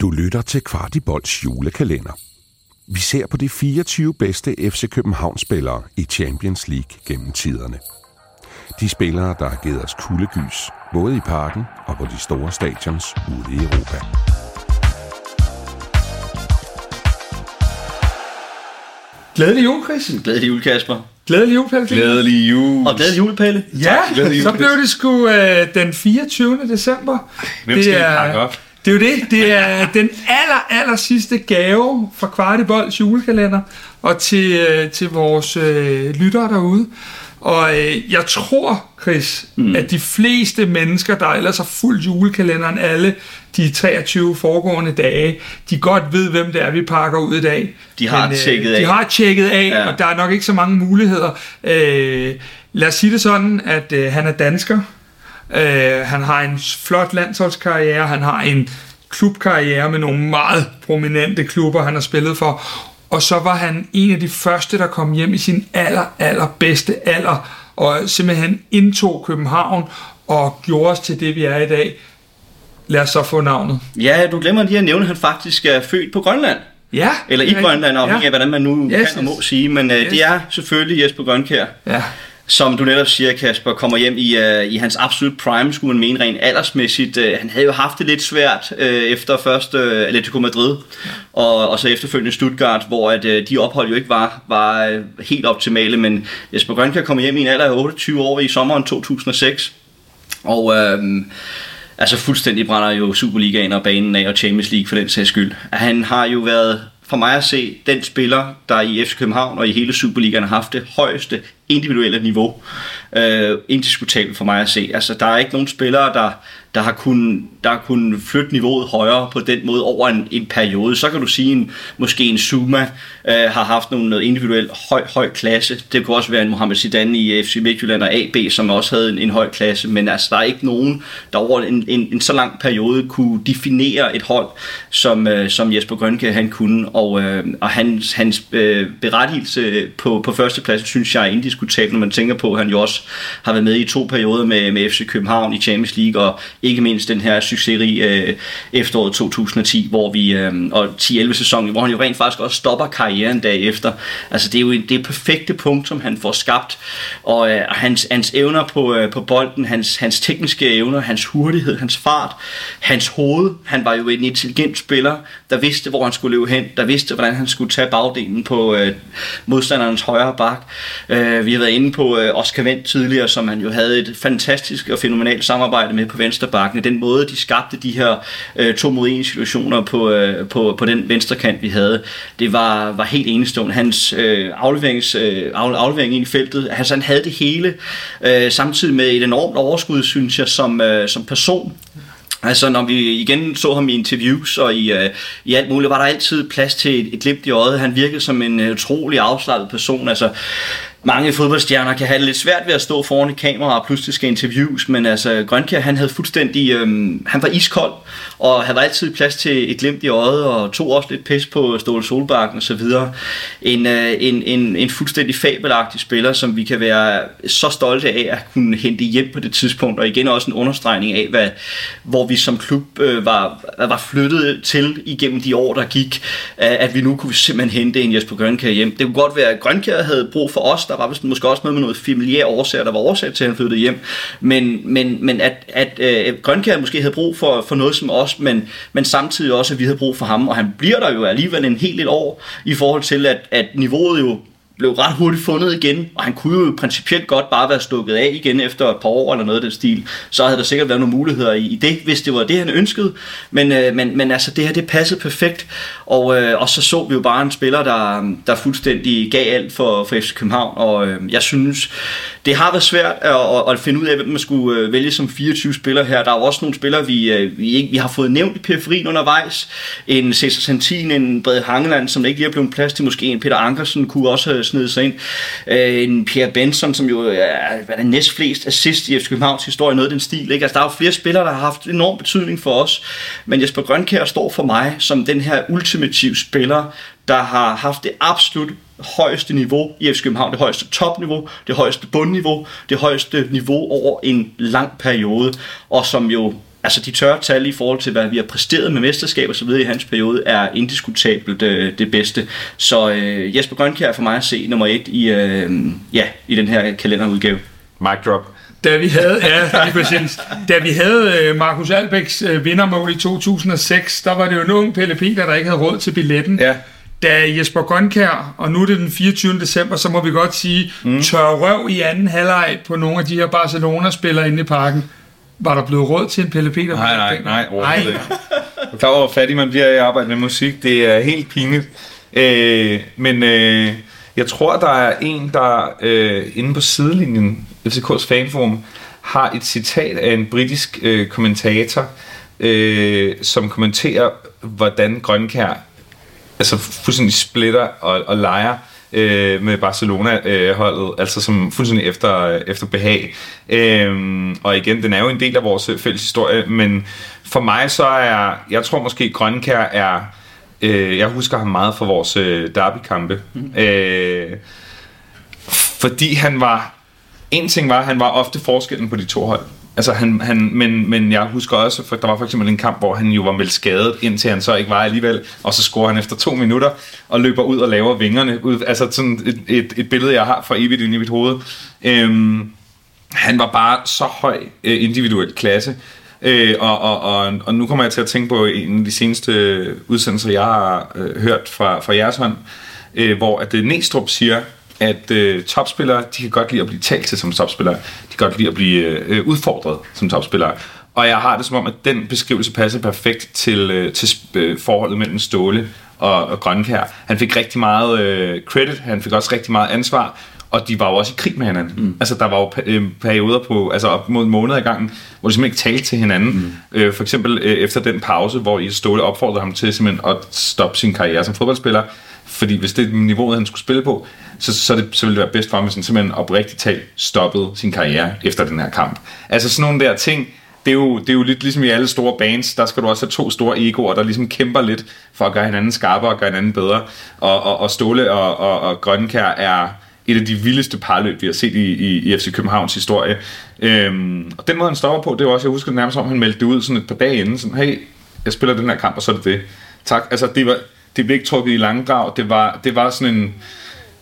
Du lytter til Kvartibolds julekalender. Vi ser på de 24 bedste FC København-spillere i Champions League gennem tiderne. De spillere, der har givet os kuldegys, både i parken og på de store stadions ude i Europa. Glædelig jul, Chris. Glædelig jul, Kasper. Glædelig jul, Pelle. Glædelig jul. Og glædelig jul, Pelle. Ja, Glædelig så jul. blev det sgu øh, den 24. december. Hvem skal vi pakke op? Det er jo det. Det er den aller, aller sidste gave fra Kvartibolds julekalender og til, øh, til vores øh, lyttere derude. Og øh, jeg tror, Chris, mm. at de fleste mennesker, der ellers har fulgt julekalenderen alle de 23 foregående dage, de godt ved, hvem det er, vi pakker ud i dag. De har tjekket af. De har tjekket af. Ja. og der er nok ikke så mange muligheder. Øh, lad os sige det sådan, at øh, han er dansker. Øh, han har en flot landsholdskarriere, han har en klubkarriere med nogle meget prominente klubber, han har spillet for. Og så var han en af de første, der kom hjem i sin aller, aller bedste alder, og simpelthen indtog København og gjorde os til det, vi er i dag. Lad os så få navnet. Ja, du glemmer lige at nævne, at han faktisk er født på Grønland. Ja. Eller i Grønland, afhængig af, hvordan man nu Yes, kan og må sige. Men uh, Yes. det er selvfølgelig Jesper Grønkær, Ja. Som du netop siger, Kasper, kommer hjem i, uh, i hans absolut prime, skulle man mene rent aldersmæssigt. Uh, han havde jo haft det lidt svært uh, efter først uh, Atletico Madrid, og, og så efterfølgende Stuttgart, hvor at, uh, de ophold jo ikke var, var uh, helt optimale. Men Jesper Grønkær kommer hjem i en alder af 28 år i sommeren 2006. Og øhm, altså fuldstændig brænder jo Superligaen og banen af, og Champions League for den sags skyld. Han har jo været, for mig at se, den spiller, der i FC København og i hele Superligaen har haft det højeste individuelle niveau. Øh, indiskutabelt for mig at se. Altså, der er ikke nogen spillere, der, der har kunnet der har kunnet flytte niveauet højere på den måde over en, en periode. Så kan du sige, en, måske en Zuma øh, har haft nogle, noget individuelt høj, høj klasse. Det kunne også være en Mohamed Zidane i FC Midtjylland og AB, som også havde en, en høj klasse. Men altså, der er ikke nogen, der over en, en, en så lang periode kunne definere et hold, som, øh, som Jesper Grønke han kunne. Og, øh, og hans, hans øh, berettigelse på, på førstepladsen, synes jeg er indiskutabel, når man tænker på, at han jo også har været med i to perioder med, med FC København i Champions League, og ikke mindst den her succesrige øh, efteråret 2010, hvor vi, øh, og 10-11 sæsonen, hvor han jo rent faktisk også stopper karrieren derefter. Altså det er jo en- det perfekte punkt, som han får skabt, og øh, hans, hans evner på, øh, på bolden, hans, hans tekniske evner, hans hurtighed, hans fart, hans hoved, han var jo en intelligent spiller, der vidste, hvor han skulle løbe hen, der vidste, hvordan han skulle tage bagdelen på øh, modstanderens højre bak. Øh, vi har været inde på øh, Oscar Wendt tidligere, som han jo havde et fantastisk og fænomenalt samarbejde med på Venstrebakken. Den måde, de skabte de her øh, to mod en situationer på, øh, på, på den venstre kant, vi havde, det var, var helt enestående. Hans øh, afleverings, øh, aflevering ind i feltet, altså han havde det hele, øh, samtidig med et enormt overskud, synes jeg, som, øh, som person. Altså når vi igen så ham i interviews og i, øh, i alt muligt, var der altid plads til et, et glimt i øjet. Han virkede som en øh, utrolig afslappet person. Altså mange fodboldstjerner kan have det lidt svært ved at stå foran et kamera og pludselig skal interviews, men altså Grønkjær, han havde fuldstændig, øhm, han var iskold, og havde altid plads til et glimt i øjet, og tog også lidt pis på Ståle Solbakken og så videre. En, øh, en, en, en fuldstændig fabelagtig spiller, som vi kan være så stolte af at kunne hente hjem på det tidspunkt, og igen også en understregning af, hvad, hvor vi som klub øh, var, var flyttet til igennem de år, der gik, at vi nu kunne simpelthen hente en Jesper Grønkjær hjem. Det kunne godt være, at Grønkjær havde brug for os, der var måske også noget med noget familiær årsager, der var årsag til, at han flyttede hjem, men, men, men at, at øh, Grønkær måske havde brug for, for noget som os, men, men samtidig også, at vi havde brug for ham, og han bliver der jo alligevel en hel et år, i forhold til, at, at niveauet jo blev ret hurtigt fundet igen, og han kunne jo principielt godt bare være stukket af igen efter et par år eller noget af den stil. Så havde der sikkert været nogle muligheder i, i det, hvis det var det, han ønskede. Men, øh, men, men altså, det her, det passede perfekt. Og, øh, og så så vi jo bare en spiller, der, der fuldstændig gav alt for, for FC København. Og øh, jeg synes, det har været svært at, at, at finde ud af, hvem man skulle øh, vælge som 24 spillere her. Der er jo også nogle spillere, vi, øh, vi, ikke, vi har fået nævnt i periferien undervejs. En Cesar Santin, en Brede Hangeland, som ikke lige er blevet plads til. Måske en Peter Ankersen kunne også øh, snedet sig ind. Øh, en Pierre Benson, som jo er hvad er det, flest assist i FC Københavns historie, noget af den stil. Ikke? Altså, der er jo flere spillere, der har haft enorm betydning for os. Men Jesper Grønkær står for mig som den her ultimative spiller, der har haft det absolut højeste niveau i FC København, det højeste topniveau, det højeste bundniveau, det højeste niveau over en lang periode, og som jo altså de tørre tal i forhold til, hvad vi har præsteret med mesterskab og så videre i hans periode, er indiskutabelt øh, det bedste. Så øh, Jesper Grønkjær for mig at se nummer et i, øh, ja, i den her kalenderudgave. Mic drop. Da vi havde, ja, lige præcis. Da vi havde øh, Markus Albæks øh, vindermål i 2006, der var det jo en ung Pelle Peter, der ikke havde råd til billetten. Ja. Da Jesper Grønkær, og nu er det den 24. december, så må vi godt sige, mm. tør røv i anden halvleg på nogle af de her Barcelona-spillere inde i parken. Var der blevet råd til en Pelle Peter? Nej, nej, nej, Nej. ikke. Der var fattig man bliver i arbejde med musik. Det er helt pinligt. Øh, men øh, jeg tror, der er en, der øh, inde på sidelinjen, FCK's fanforum, har et citat af en britisk øh, kommentator, øh, som kommenterer, hvordan Grønkær altså fuldstændig splitter og, og leger øh, med Barcelona-holdet, altså som fuldstændig efter, efter behag. Øhm, og igen, den er jo en del af vores fælles historie, men for mig så er, jeg tror måske Grønkær er, øh, jeg husker ham meget fra vores øh, derbykampe. Mm. Øh, fordi han var, en ting var, han var ofte forskellen på de to hold. Altså han, han, men, men jeg husker også, for der var for eksempel en kamp, hvor han jo var meldt skadet, indtil han så ikke var alligevel, og så scorer han efter to minutter, og løber ud og laver vingerne. Ud, altså sådan et, et, et billede, jeg har for evigt inde i mit hoved. Øhm, han var bare så høj øh, individuel klasse, øh, og, og, og, og nu kommer jeg til at tænke på en af de seneste udsendelser, jeg har øh, hørt fra, fra jeres hånd, øh, hvor at øh, Næstrup siger, at øh, topspillere, de kan godt lide at blive talt til som topspillere. De kan godt lide at blive øh, udfordret som topspillere. Og jeg har det som om, at den beskrivelse passer perfekt til, øh, til øh, forholdet mellem Ståle og, og Grønkær. Han fik rigtig meget øh, credit, han fik også rigtig meget ansvar, og de var jo også i krig med hinanden. Mm. Altså, der var jo øh, perioder på, altså op mod måneder i gangen, hvor de simpelthen ikke talte til hinanden. Mm. Øh, for eksempel øh, efter den pause, hvor I Ståle opfordrede ham til simpelthen at stoppe sin karriere som fodboldspiller, fordi hvis det er niveauet, han skulle spille på, så, så, det, så ville det være bedst for ham, hvis han simpelthen oprigtigt talt stoppede sin karriere efter den her kamp. Altså sådan nogle der ting, det er, jo, det er jo lidt ligesom i alle store bands, der skal du også have to store egoer, der ligesom kæmper lidt for at gøre hinanden skarpere og gøre hinanden bedre. Og, og, og Ståle og, og, og Grønkær er et af de vildeste parløb, vi har set i, i, i FC Københavns historie. Øhm, og den måde, han stopper på, det er også, jeg husker det nærmest om, han meldte det ud sådan et par dage inden, sådan, hey, jeg spiller den her kamp, og så er det det. Tak. Altså, det, var, det blev ikke trukket i langdrag, det var, det var sådan en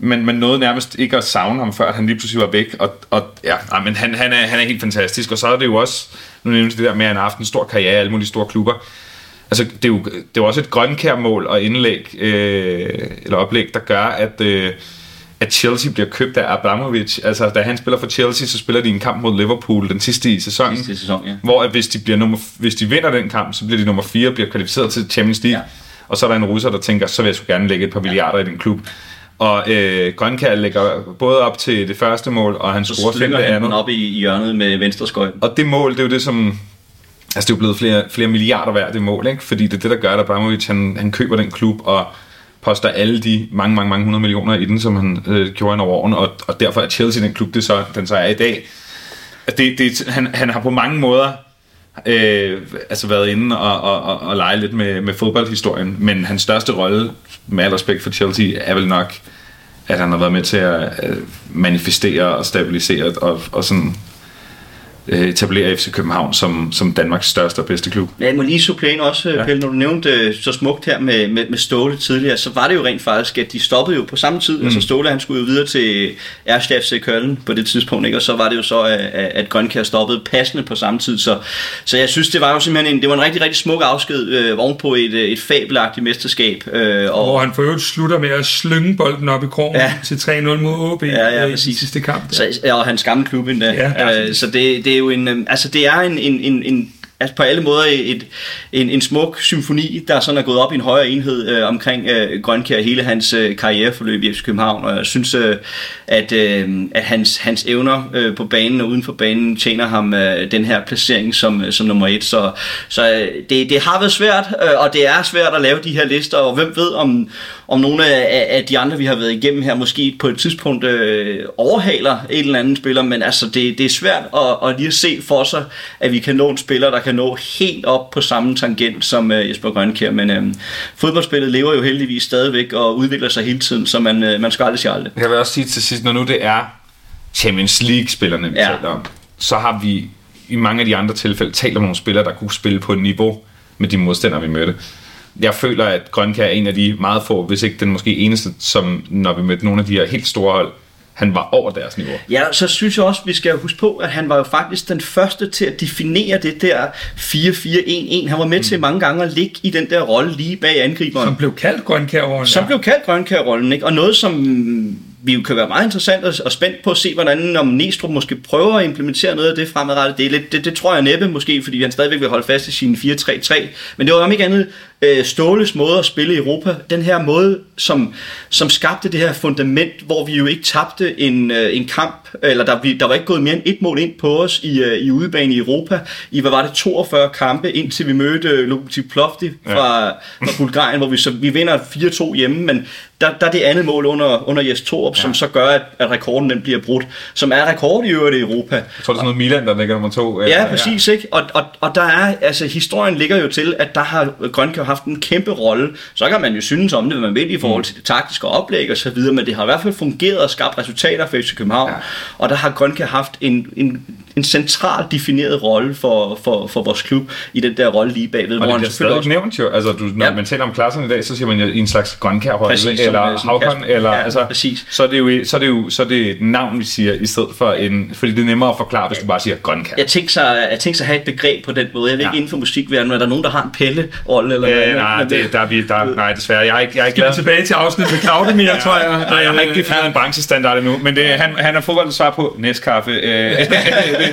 men man nåede nærmest ikke at savne ham, før han lige pludselig var væk. Og, og ja, nej, men han, han, er, han er helt fantastisk. Og så er det jo også, nu nævnte det der med, at han har haft en stor karriere i alle mulige store klubber. Altså, det er jo, det er jo også et grønkærmål og indlæg, øh, eller oplæg, der gør, at, øh, at Chelsea bliver købt af Abramovich. Altså, da han spiller for Chelsea, så spiller de en kamp mod Liverpool, den sidste i sæsonen. Sidste sæson, ja. Hvor at hvis, de bliver nummer, hvis de vinder den kamp, så bliver de nummer 4 og bliver kvalificeret til Champions League. Ja. Og så er der en russer, der tænker, så vil jeg sgu gerne lægge et par milliarder i den klub. Og øh, Grønkær lægger både op til det første mål, og han Så scorer fem det andet. op i, hjørnet med venstre skøjt. Og det mål, det er jo det, som... Altså, det er jo blevet flere, flere milliarder værd, det mål, ikke? Fordi det er det, der gør, at Abramovic, han, han køber den klub, og poster alle de mange, mange, mange hundrede millioner i den, som han øh, gjorde ind over årene, og, og derfor er Chelsea den klub, det så, den så er i dag. At det, det, han, han har på mange måder øh, altså været inde og, og, og, og lege lidt med, med fodboldhistorien, men hans største rolle, med al respekt for Chelsea, er vel nok, at han har været med til at øh, manifestere og stabilisere og, og sådan etablere FC København som, som Danmarks største og bedste klub. Ja, jeg må lige supplere ind også, ja. Pelle, når du nævnte øh, så smukt her med, med, med Ståle tidligere, så var det jo rent faktisk, at de stoppede jo på samme tid. Mm. Altså Ståle, han skulle jo videre til Ersted FC Køln på det tidspunkt, ikke? og så var det jo så, at, at Grønkær stoppede passende på samme tid. Så, så jeg synes, det var jo simpelthen en, det var en rigtig, rigtig smuk afsked øh, ovenpå et, øh, et fabelagtigt mesterskab. Øh, og, Hvor han for øvrigt slutter med at slynge bolden op i krogen Ja. til 3-0 mod OB Ja, ja, øh, i sidste kamp. Så, ja, og hans gamle klub endda. Ja, øh, så det, det er jo en, øhm, altså det er en, en, en, en altså på alle måder et, en, en smuk symfoni, der sådan er gået op i en højere enhed øh, omkring øh, Grønkær hele hans øh, karriereforløb i FC København, og jeg synes, øh, at, øh, at hans, hans evner øh, på banen og uden for banen tjener ham øh, den her placering som, øh, som nummer et, så, så øh, det, det har været svært, øh, og det er svært at lave de her lister, og hvem ved om, om nogle af, af de andre, vi har været igennem her, måske på et tidspunkt øh, overhaler en eller anden spiller, men altså det, det er svært at, at lige at se for sig, at vi kan nå en spiller, der kan nå helt op på samme tangent som øh, Jesper Grønkær, men øh, fodboldspillet lever jo heldigvis stadigvæk og udvikler sig hele tiden, så man, øh, man skal aldrig sige aldrig. Jeg vil også sige til sidst, når nu det er Champions League-spillerne, vi Ja. ja. taler om, så har vi i mange af de andre tilfælde talt om nogle spillere, der kunne spille på et niveau med de modstandere, vi mødte. Jeg føler, at Grønkær er en af de meget få, hvis ikke den måske eneste, som når vi mødte nogle af de her helt store hold, han var over deres niveau. Ja, så synes jeg også, vi skal huske på, at han var jo faktisk den første til at definere det der 4-4-1-1. Han var med mm. til mange gange at ligge i den der rolle lige bag angriberen. Som blev kaldt Grønkær-rollen. Som ja. blev kaldt Grønkær-rollen, ikke? Og noget, som vi jo kan være meget interessant og, og spændt på at se, hvordan om Næstrup måske prøver at implementere noget af det fremadrettet. Det, er lidt, det, det tror jeg næppe måske, fordi han stadigvæk vil holde fast i sin 4-3-3. Men det var om ikke andet øh, Ståles måde at spille i Europa. Den her måde, som, som skabte det her fundament, hvor vi jo ikke tabte en, øh, en kamp, eller der, vi, der var ikke gået mere end et mål ind på os i, øh, i udebane i Europa. I, hvad var det, 42 kampe, indtil vi mødte Lokomotiv Plovdiv fra, ja. fra Bulgarien, hvor vi, så, vi vinder 4-2 hjemme, men der, der er det andet mål under, under Jes Torup, ja. som så gør, at, at rekorden den bliver brudt, som er rekord i øvrigt i Europa. Jeg tror, det er sådan noget Milan, der ligger nummer to. Ja, præcis, ja. ikke? Og, og, og der er, altså historien ligger jo til, at der har Grønkær haft en kæmpe rolle. Så kan man jo synes om det, hvad man vil i forhold til det taktiske oplæg og så videre, men det har i hvert fald fungeret og skabt resultater for FC København. Ja. Og der har Grønkær haft en, en, en central defineret rolle for, for, for vores klub i den der rolle lige bagved. Og det bliver stadig også... nævnt jo, altså du, når ja. man taler om klasserne i dag, så siger man jo en slags Grønkær-hold, eller Havkon, eller ja, altså, præcis. så er, det jo, så er det jo så er det et navn, vi siger, i stedet for en, fordi det er nemmere at forklare, hvis du bare siger Grønkær. Jeg tænker så, jeg tænker så at have et begreb på den måde. Jeg ved ja. ikke inden for musikverdenen, er der nogen, der har en pelle-rolle? Eller øh, nej, det, der, er vi, der, nej, desværre. Jeg er ikke, jeg er ikke glad. tilbage til afsnittet med Claude ja, tror jeg. Nej, jeg har ikke defineret en branchestandard endnu, men det, han, han er fodbold svar på næstkaffe. Øh.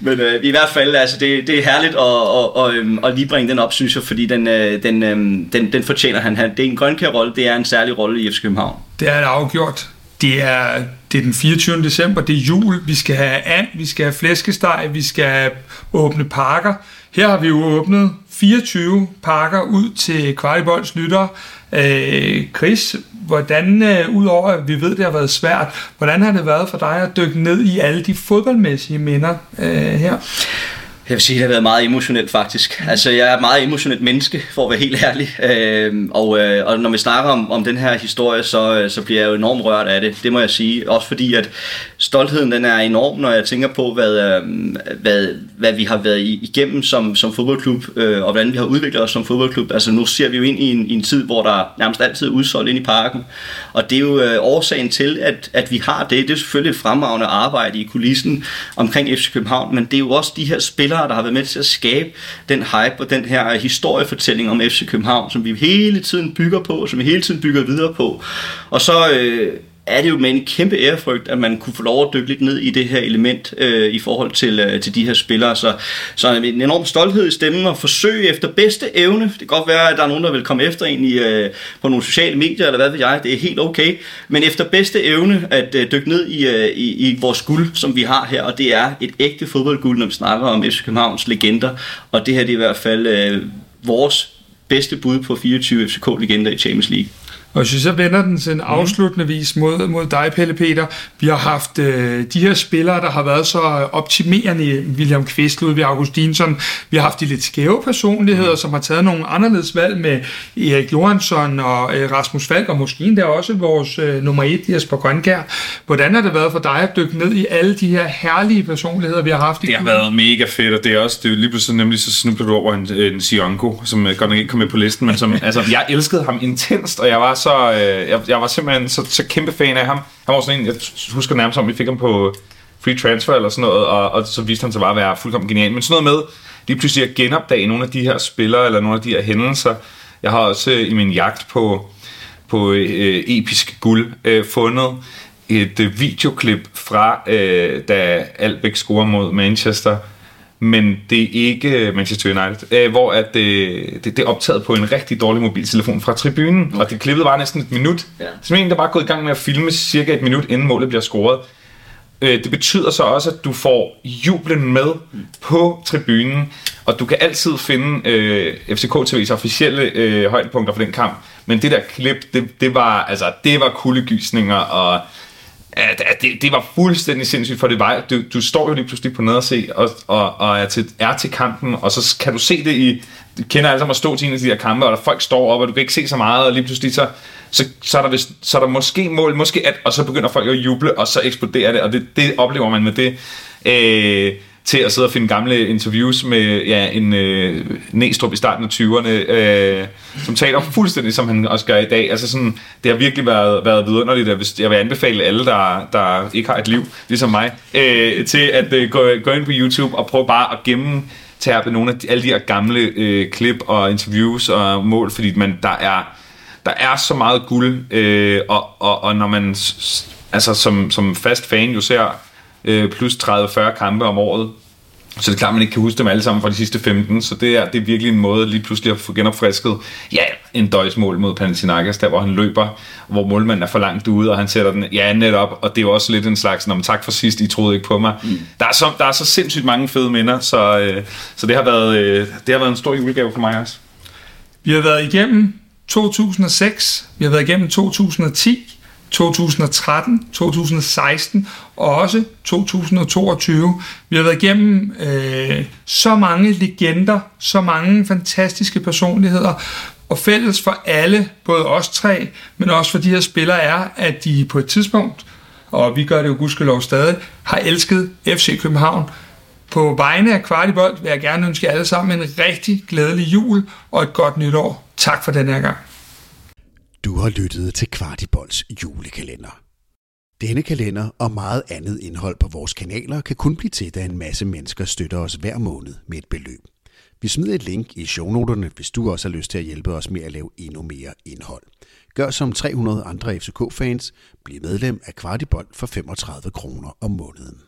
men øh, i hvert fald, altså, det, det er herligt at, og, og, øhm, at, lige bringe den op, synes jeg, fordi den, øh, den, øh, den, den fortjener han. Det er en grønkær-rolle, det er en særlig rolle i FC København. Det er det afgjort. Det er, det er den 24. december, det er jul, vi skal have and, vi skal have flæskesteg, vi skal åbne pakker. Her har vi jo åbnet 24 pakker ud til Kvartibolds lyttere. Øh, Chris, hvordan, øh, udover at vi ved, det har været svært, hvordan har det været for dig at dykke ned i alle de fodboldmæssige minder øh, her? Jeg vil sige, det har været meget emotionelt faktisk. Altså, jeg er et meget emotionelt menneske, for at være helt ærlig. Øh, og, øh, og når vi snakker om, om den her historie, så, øh, så bliver jeg jo enormt rørt af det. Det må jeg sige. Også fordi, at stoltheden den er enorm, når jeg tænker på, hvad, øh, hvad, hvad vi har været igennem som, som fodboldklub, øh, og hvordan vi har udviklet os som fodboldklub. Altså, nu ser vi jo ind i en, i en tid, hvor der nærmest altid er udsolgt ind i parken. Og det er jo øh, årsagen til, at, at vi har det. Det er selvfølgelig et fremragende arbejde i kulissen omkring FC København, men det er jo også de her spillere, spillere, der har været med til at skabe den hype og den her historiefortælling om FC København, som vi hele tiden bygger på, som vi hele tiden bygger videre på. Og så øh, er det jo med en kæmpe ærefrygt, at man kunne få lov at dykke lidt ned i det her element øh, i forhold til, øh, til de her spillere. Så, så en enorm stolthed i stemmen og forsøge efter bedste evne. Det kan godt være, at der er nogen, der vil komme efter en i, øh, på nogle sociale medier, eller hvad ved jeg. Det er helt okay. Men efter bedste evne at øh, dykke ned i, øh, i, i vores guld, som vi har her. Og det er et ægte fodboldguld, når vi snakker om FC Københavns legender. Og det her det er i hvert fald øh, vores bedste bud på 24 FCK-legender i Champions League. Og hvis vi så vender den en mhm. afsluttende vis mod, mod dig, Pelle Peter, vi har haft øh, de her spillere, der har været så optimerende, William Kvist, Ludvig Augustinsson, vi har haft de lidt skæve personligheder, mm. som har taget nogle anderledes valg med Erik Johansson og øh, Rasmus Falk, og måske endda også vores øh, nummer et, Jesper Grønkær. Hvordan har det været for dig at dykke ned i alle de her herlige personligheder, vi har haft i Det har været mega fedt, og det er også, det er lige pludselig nemlig så snubler du over en, en Sionko, som øh, godt nok ikke kom med på listen, men som, altså, jeg elskede ham intenst, og jeg var så, øh, jeg, jeg var simpelthen så, så kæmpe fan af ham. Han var sådan en, jeg husker nærmest om, vi fik ham på free transfer eller sådan noget, og, og så viste han sig bare at være fuldkommen genial. Men sådan noget med lige pludselig at genopdage nogle af de her spillere, eller nogle af de her hændelser. Jeg har også øh, i min jagt på, på øh, episk guld øh, fundet et øh, videoklip fra, øh, da Albeck scorer mod Manchester, men det er ikke Manchester United, øh, hvor at det, det, det er optaget på en rigtig dårlig mobiltelefon fra tribunen, okay. og det klippet var næsten et minut. Ja. Så en, der bare gået i gang med at filme cirka et minut, inden målet bliver scoret. Øh, det betyder så også, at du får jublen med mm. på tribunen, og du kan altid finde øh, FCK TV's officielle øh, højdepunkter for den kamp, men det der klip, det, det var altså det var kuldegysninger og at, at det, det var fuldstændig sindssygt, for det var, du, du står jo lige pludselig på nede og se, og, og, og er, til, er til kampen, og så kan du se det i, du kender alle sammen at stå til en af de der kampe, og der folk står op, og du kan ikke se så meget, og lige pludselig så, så, så, er, der vist, så er der måske mål, måske at, og så begynder folk at juble, og så eksploderer det, og det, det oplever man med det. Øh, til at sidde og finde gamle interviews med ja, en øh, Næstrup i starten af 20'erne, øh, som taler fuldstændig, som han også gør i dag. Altså sådan, det har virkelig været, været vidunderligt, og hvis, jeg vil anbefale alle, der, der ikke har et liv, ligesom mig, øh, til at øh, gå, gå ind på YouTube og prøve bare at gemme tærpe nogle af de, alle de her gamle øh, klip og interviews og mål, fordi man, der er der er så meget guld, øh, og, og, og når man altså som, som fast fan jo ser øh, plus 30-40 kampe om året, så det er klart, man ikke kan huske dem alle sammen fra de sidste 15, så det er, det er virkelig en måde lige pludselig at få genopfrisket, ja, en døjsmål mod Panathinaikos, der hvor han løber, hvor målmanden er for langt ude, og han sætter den, ja, netop, og det er jo også lidt en slags, når tak for sidst, I troede ikke på mig. Mm. Der, er så, der er så sindssygt mange fede minder, så, øh, så det, har været, øh, det har været en stor julegave for mig også. Vi har været igennem 2006, vi har været igennem 2010, 2013, 2016 og også 2022. Vi har været igennem øh, så mange legender, så mange fantastiske personligheder, og fælles for alle, både os tre, men også for de her spillere, er, at de på et tidspunkt, og vi gør det jo gudskelov stadig, har elsket FC København. På vegne af Kvartibold vil jeg gerne ønske jer alle sammen en rigtig glædelig jul og et godt nytår. Tak for den her gang. Du har lyttet til Kvartibolds julekalender. Denne kalender og meget andet indhold på vores kanaler kan kun blive til, da en masse mennesker støtter os hver måned med et beløb. Vi smider et link i shownoterne, hvis du også har lyst til at hjælpe os med at lave endnu mere indhold. Gør som 300 andre FCK-fans, bliv medlem af Kvartibold for 35 kroner om måneden.